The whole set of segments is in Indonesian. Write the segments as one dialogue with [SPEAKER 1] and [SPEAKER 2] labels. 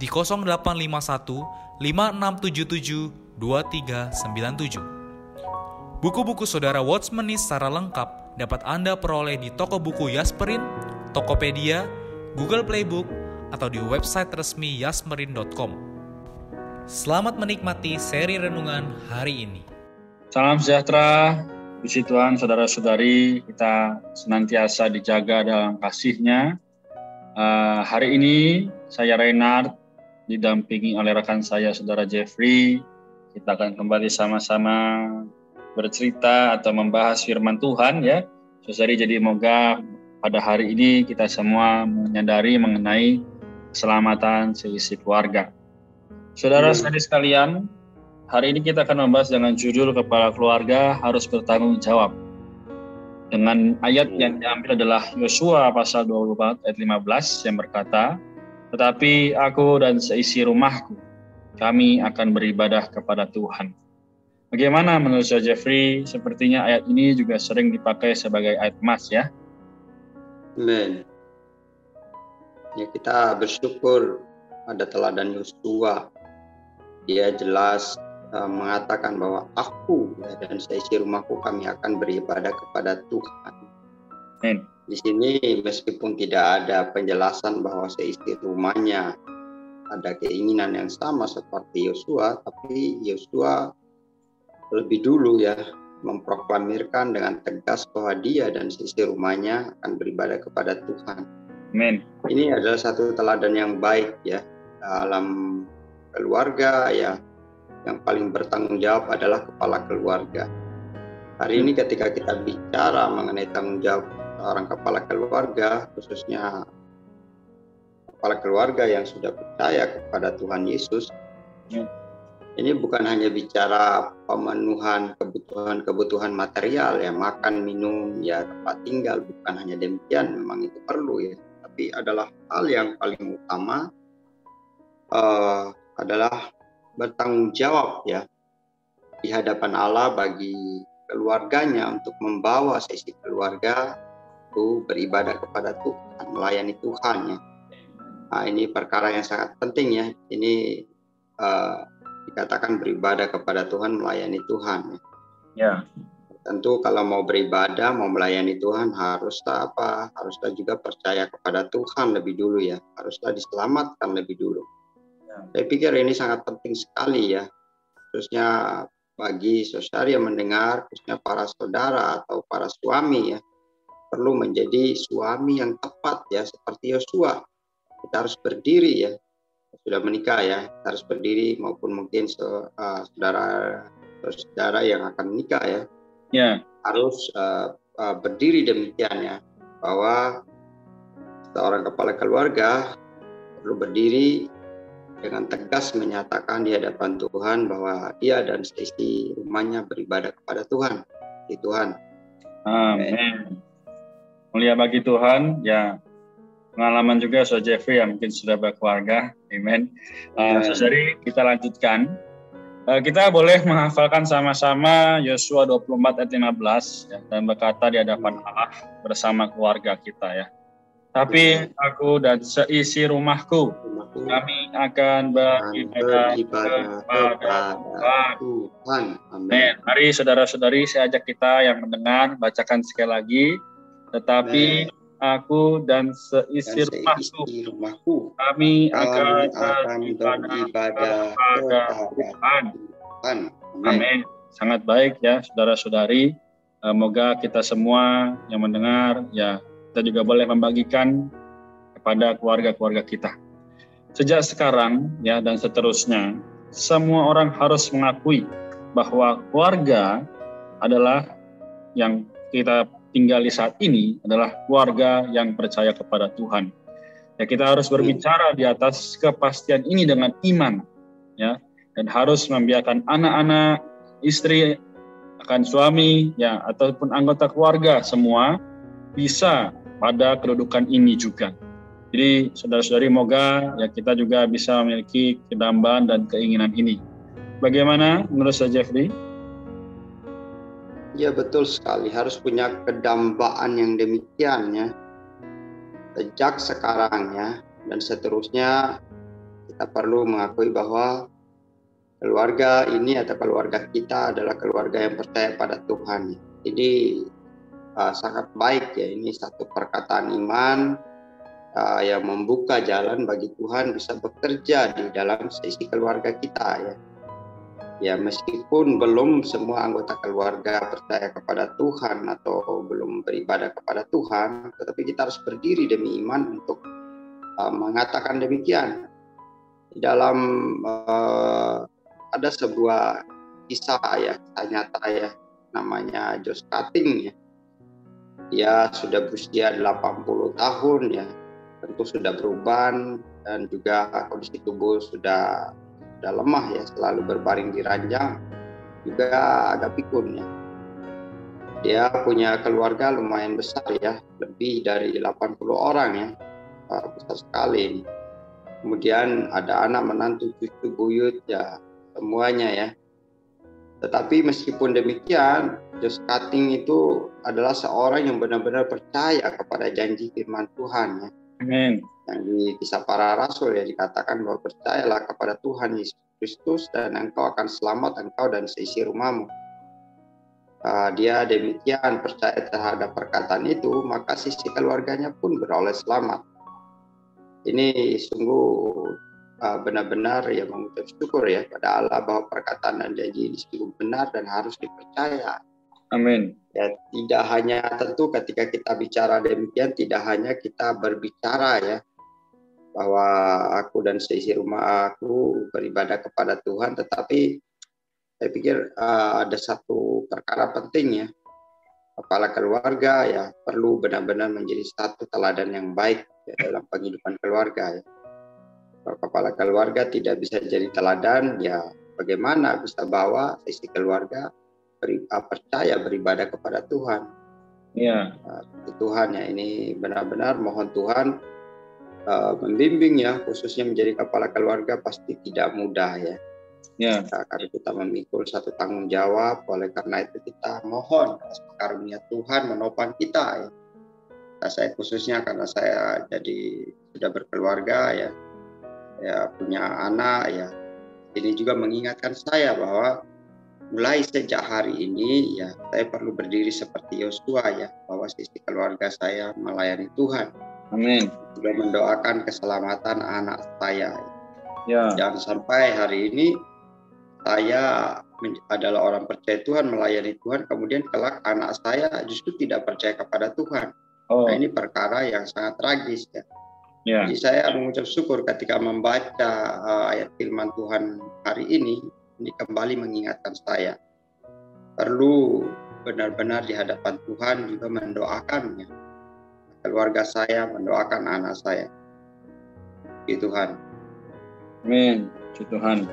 [SPEAKER 1] di 0851 5677 2397. Buku-buku saudara Watchmeni secara lengkap dapat Anda peroleh di toko buku Yasmerin, Tokopedia, Google Playbook, atau di website resmi yasmerin.com. Selamat menikmati seri renungan hari ini.
[SPEAKER 2] Salam sejahtera, Puji Tuhan, saudara-saudari, kita senantiasa dijaga dalam kasihnya. Uh, hari ini saya Reinhard didampingi oleh rekan saya saudara Jeffrey. Kita akan kembali sama-sama bercerita atau membahas firman Tuhan ya. Saudari jadi moga pada hari ini kita semua menyadari mengenai keselamatan seisi keluarga. Saudara-saudari sekalian, hari ini kita akan membahas dengan judul kepala keluarga harus bertanggung jawab. Dengan ayat yang diambil adalah Yosua pasal 24 ayat 15 yang berkata, tetapi aku dan seisi rumahku, kami akan beribadah kepada Tuhan. Bagaimana menurut saya Jeffrey? Sepertinya ayat ini juga sering dipakai sebagai ayat emas ya.
[SPEAKER 3] Amin. Ya kita bersyukur ada teladan Yosua. Dia jelas uh, mengatakan bahwa aku dan seisi rumahku kami akan beribadah kepada Tuhan. Amin. Di sini meskipun tidak ada penjelasan bahwa seisi rumahnya ada keinginan yang sama seperti Yosua, tapi Yosua lebih dulu ya memproklamirkan dengan tegas bahwa dia dan seisi rumahnya akan beribadah kepada Tuhan. Amin. Ini adalah satu teladan yang baik ya dalam keluarga ya yang paling bertanggung jawab adalah kepala keluarga. Hari ini ketika kita bicara mengenai tanggung jawab seorang kepala keluarga, khususnya kepala keluarga yang sudah percaya kepada Tuhan Yesus, ya. ini bukan hanya bicara pemenuhan kebutuhan-kebutuhan material ya makan, minum, ya tempat tinggal, bukan hanya demikian, memang itu perlu ya, tapi adalah hal yang paling utama uh, adalah bertanggung jawab ya di hadapan Allah bagi keluarganya untuk membawa sesi keluarga itu beribadah kepada Tuhan, melayani Tuhan ya. Nah, ini perkara yang sangat penting ya. Ini uh, dikatakan beribadah kepada Tuhan, melayani Tuhan. Ya. ya. Tentu kalau mau beribadah, mau melayani Tuhan haruslah apa? Haruslah juga percaya kepada Tuhan lebih dulu ya. Haruslah diselamatkan lebih dulu. Ya. Saya pikir ini sangat penting sekali ya. Khususnya bagi saudara yang mendengar, khususnya para saudara atau para suami ya perlu menjadi suami yang tepat ya seperti Yosua. Kita harus berdiri ya. Sudah menikah ya, kita harus berdiri maupun mungkin uh, saudara saudara yang akan menikah ya. Ya. Harus uh, uh, berdiri demikian ya bahwa seorang kepala keluarga perlu berdiri dengan tegas menyatakan di hadapan Tuhan bahwa dia dan istri rumahnya beribadah kepada Tuhan. Di Tuhan.
[SPEAKER 2] Amin mulia bagi Tuhan ya pengalaman juga Saudara Jeffrey yang mungkin sudah berkeluarga. Amen. Uh, saudari kita lanjutkan. Uh, kita boleh menghafalkan sama-sama Yosua 24 ayat 15 ya, dan berkata di hadapan Allah bersama keluarga kita ya. Tapi aku dan seisi rumahku kami akan beribadah kepada Tuhan. Amin. Mari saudara-saudari saya ajak kita yang mendengar bacakan sekali lagi tetapi aku dan seisi, rumahku. Kami akan,
[SPEAKER 3] beribadah
[SPEAKER 2] kepada
[SPEAKER 3] Tuhan. Tuhan.
[SPEAKER 2] Amin. Sangat baik ya saudara-saudari. Eh, Moga kita semua yang mendengar ya kita juga boleh membagikan kepada keluarga-keluarga kita. Sejak sekarang ya dan seterusnya semua orang harus mengakui bahwa keluarga adalah yang kita tinggali saat ini adalah keluarga yang percaya kepada Tuhan. Ya kita harus berbicara di atas kepastian ini dengan iman ya dan harus membiarkan anak-anak, istri akan suami ya ataupun anggota keluarga semua bisa pada kedudukan ini juga. Jadi saudara-saudari moga ya kita juga bisa memiliki kedambahan dan keinginan ini. Bagaimana menurut saya Jeffrey?
[SPEAKER 3] Ya betul sekali, harus punya kedambaan yang demikian ya. Sejak sekarang ya, dan seterusnya kita perlu mengakui bahwa keluarga ini atau keluarga kita adalah keluarga yang percaya pada Tuhan. Jadi uh, sangat baik ya ini satu perkataan iman uh, yang membuka jalan bagi Tuhan bisa bekerja di dalam sisi keluarga kita ya ya meskipun belum semua anggota keluarga percaya kepada Tuhan atau belum beribadah kepada Tuhan, tetapi kita harus berdiri demi iman untuk uh, mengatakan demikian. Dalam uh, ada sebuah kisah ya, kisah nyata ya, namanya Josh Cutting ya. Dia sudah berusia 80 tahun ya, tentu sudah berubah dan juga kondisi tubuh sudah sudah lemah ya selalu berbaring di ranjang juga agak pikun ya. Dia punya keluarga lumayan besar ya lebih dari 80 orang ya besar sekali. Kemudian ada anak menantu cucu buyut ya semuanya ya. Tetapi meskipun demikian Josh Cutting itu adalah seorang yang benar-benar percaya kepada janji firman Tuhan ya.
[SPEAKER 2] Amin.
[SPEAKER 3] Yang di kisah para rasul ya dikatakan bahwa percayalah kepada Tuhan Yesus Kristus dan engkau akan selamat engkau dan seisi rumahmu. Uh, dia demikian percaya terhadap perkataan itu, maka sisi keluarganya pun beroleh selamat. Ini sungguh uh, benar-benar ya mengucap syukur ya pada Allah bahwa perkataan dan janji ini sungguh benar dan harus dipercaya.
[SPEAKER 2] Amin.
[SPEAKER 3] Ya, tidak hanya tentu ketika kita bicara demikian tidak hanya kita berbicara ya bahwa aku dan seisi rumah aku beribadah kepada Tuhan tetapi saya pikir uh, ada satu perkara penting ya kepala keluarga ya perlu benar-benar menjadi satu teladan yang baik ya, dalam penghidupan keluarga ya kalau kepala keluarga tidak bisa jadi teladan ya bagaimana bisa bawa sisi keluarga beri, uh, percaya beribadah kepada Tuhan.
[SPEAKER 2] Ya.
[SPEAKER 3] Uh, Tuhan ya ini benar-benar mohon Tuhan uh, membimbing ya khususnya menjadi kepala keluarga pasti tidak mudah ya.
[SPEAKER 2] Ya.
[SPEAKER 3] Karena kita memikul satu tanggung jawab, oleh karena itu kita mohon karunia Tuhan menopang kita ya. Nah, saya khususnya karena saya jadi sudah berkeluarga ya, ya punya anak ya. Ini juga mengingatkan saya bahwa mulai sejak hari ini ya saya perlu berdiri seperti Yosua ya bahwa sisi keluarga saya melayani Tuhan.
[SPEAKER 2] Amin.
[SPEAKER 3] Juga mendoakan keselamatan anak saya.
[SPEAKER 2] Ya.
[SPEAKER 3] Jangan sampai hari ini saya adalah orang percaya Tuhan melayani Tuhan kemudian kelak anak saya justru tidak percaya kepada Tuhan. Oh. Nah, ini perkara yang sangat tragis ya. Ya. Jadi saya mengucap syukur ketika membaca uh, ayat firman Tuhan hari ini ini kembali mengingatkan saya perlu benar-benar di hadapan Tuhan juga mendoakannya keluarga saya mendoakan anak saya di Tuhan
[SPEAKER 2] Amin di Tuhan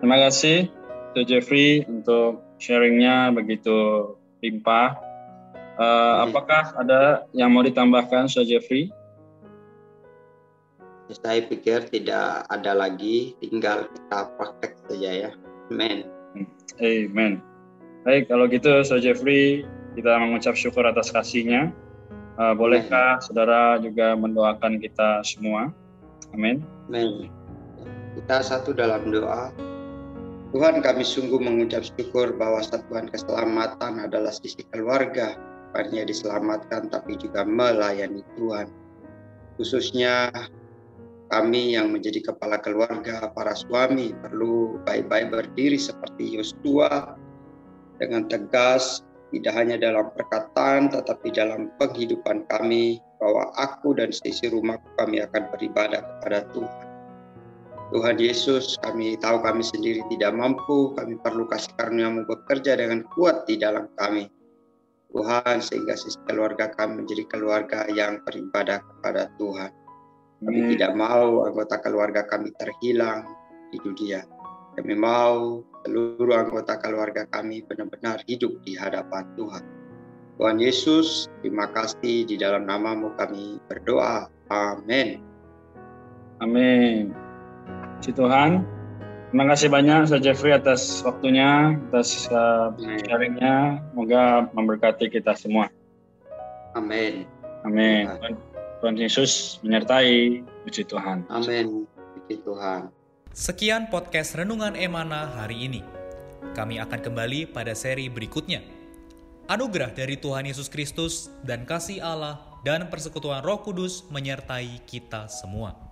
[SPEAKER 2] terima kasih Dr. Jeffrey untuk sharingnya begitu limpah uh, apakah ada yang mau ditambahkan Sir Jeffrey
[SPEAKER 3] saya pikir tidak ada lagi, tinggal kita praktek saja ya. Amin.
[SPEAKER 2] Amen. Baik, kalau gitu, Sir Jeffrey, kita mengucap syukur atas kasihnya. Uh, bolehkah Amen. saudara juga mendoakan kita semua? Amin.
[SPEAKER 3] Amin. Kita satu dalam doa. Tuhan kami sungguh mengucap syukur bahwa satuan keselamatan adalah sisi keluarga. bukannya diselamatkan tapi juga melayani Tuhan. Khususnya kami yang menjadi kepala keluarga, para suami perlu baik-baik berdiri seperti Yosua dengan tegas tidak hanya dalam perkataan tetapi dalam penghidupan kami bahwa aku dan sisi rumahku kami akan beribadah kepada Tuhan. Tuhan Yesus, kami tahu kami sendiri tidak mampu, kami perlu kasih karunia-Mu bekerja dengan kuat di dalam kami. Tuhan, sehingga sisi keluarga kami menjadi keluarga yang beribadah kepada Tuhan. Kami Amin. tidak mau anggota keluarga kami terhilang di dunia. Kami mau seluruh anggota keluarga kami benar-benar hidup di hadapan Tuhan. Tuhan Yesus, terima kasih di dalam namamu kami berdoa. Amin.
[SPEAKER 2] Amin. Puji Tuhan. Terima kasih banyak Saya Jeffrey atas waktunya, atas uh, sharingnya. Semoga memberkati kita semua.
[SPEAKER 3] Amin.
[SPEAKER 2] Amin. Tuhan, Tuhan Yesus menyertai. Puji Tuhan.
[SPEAKER 3] Amin. Puji Tuhan.
[SPEAKER 1] Sekian podcast Renungan Emana hari ini. Kami akan kembali pada seri berikutnya. Anugerah dari Tuhan Yesus Kristus dan kasih Allah dan persekutuan Roh Kudus menyertai kita semua.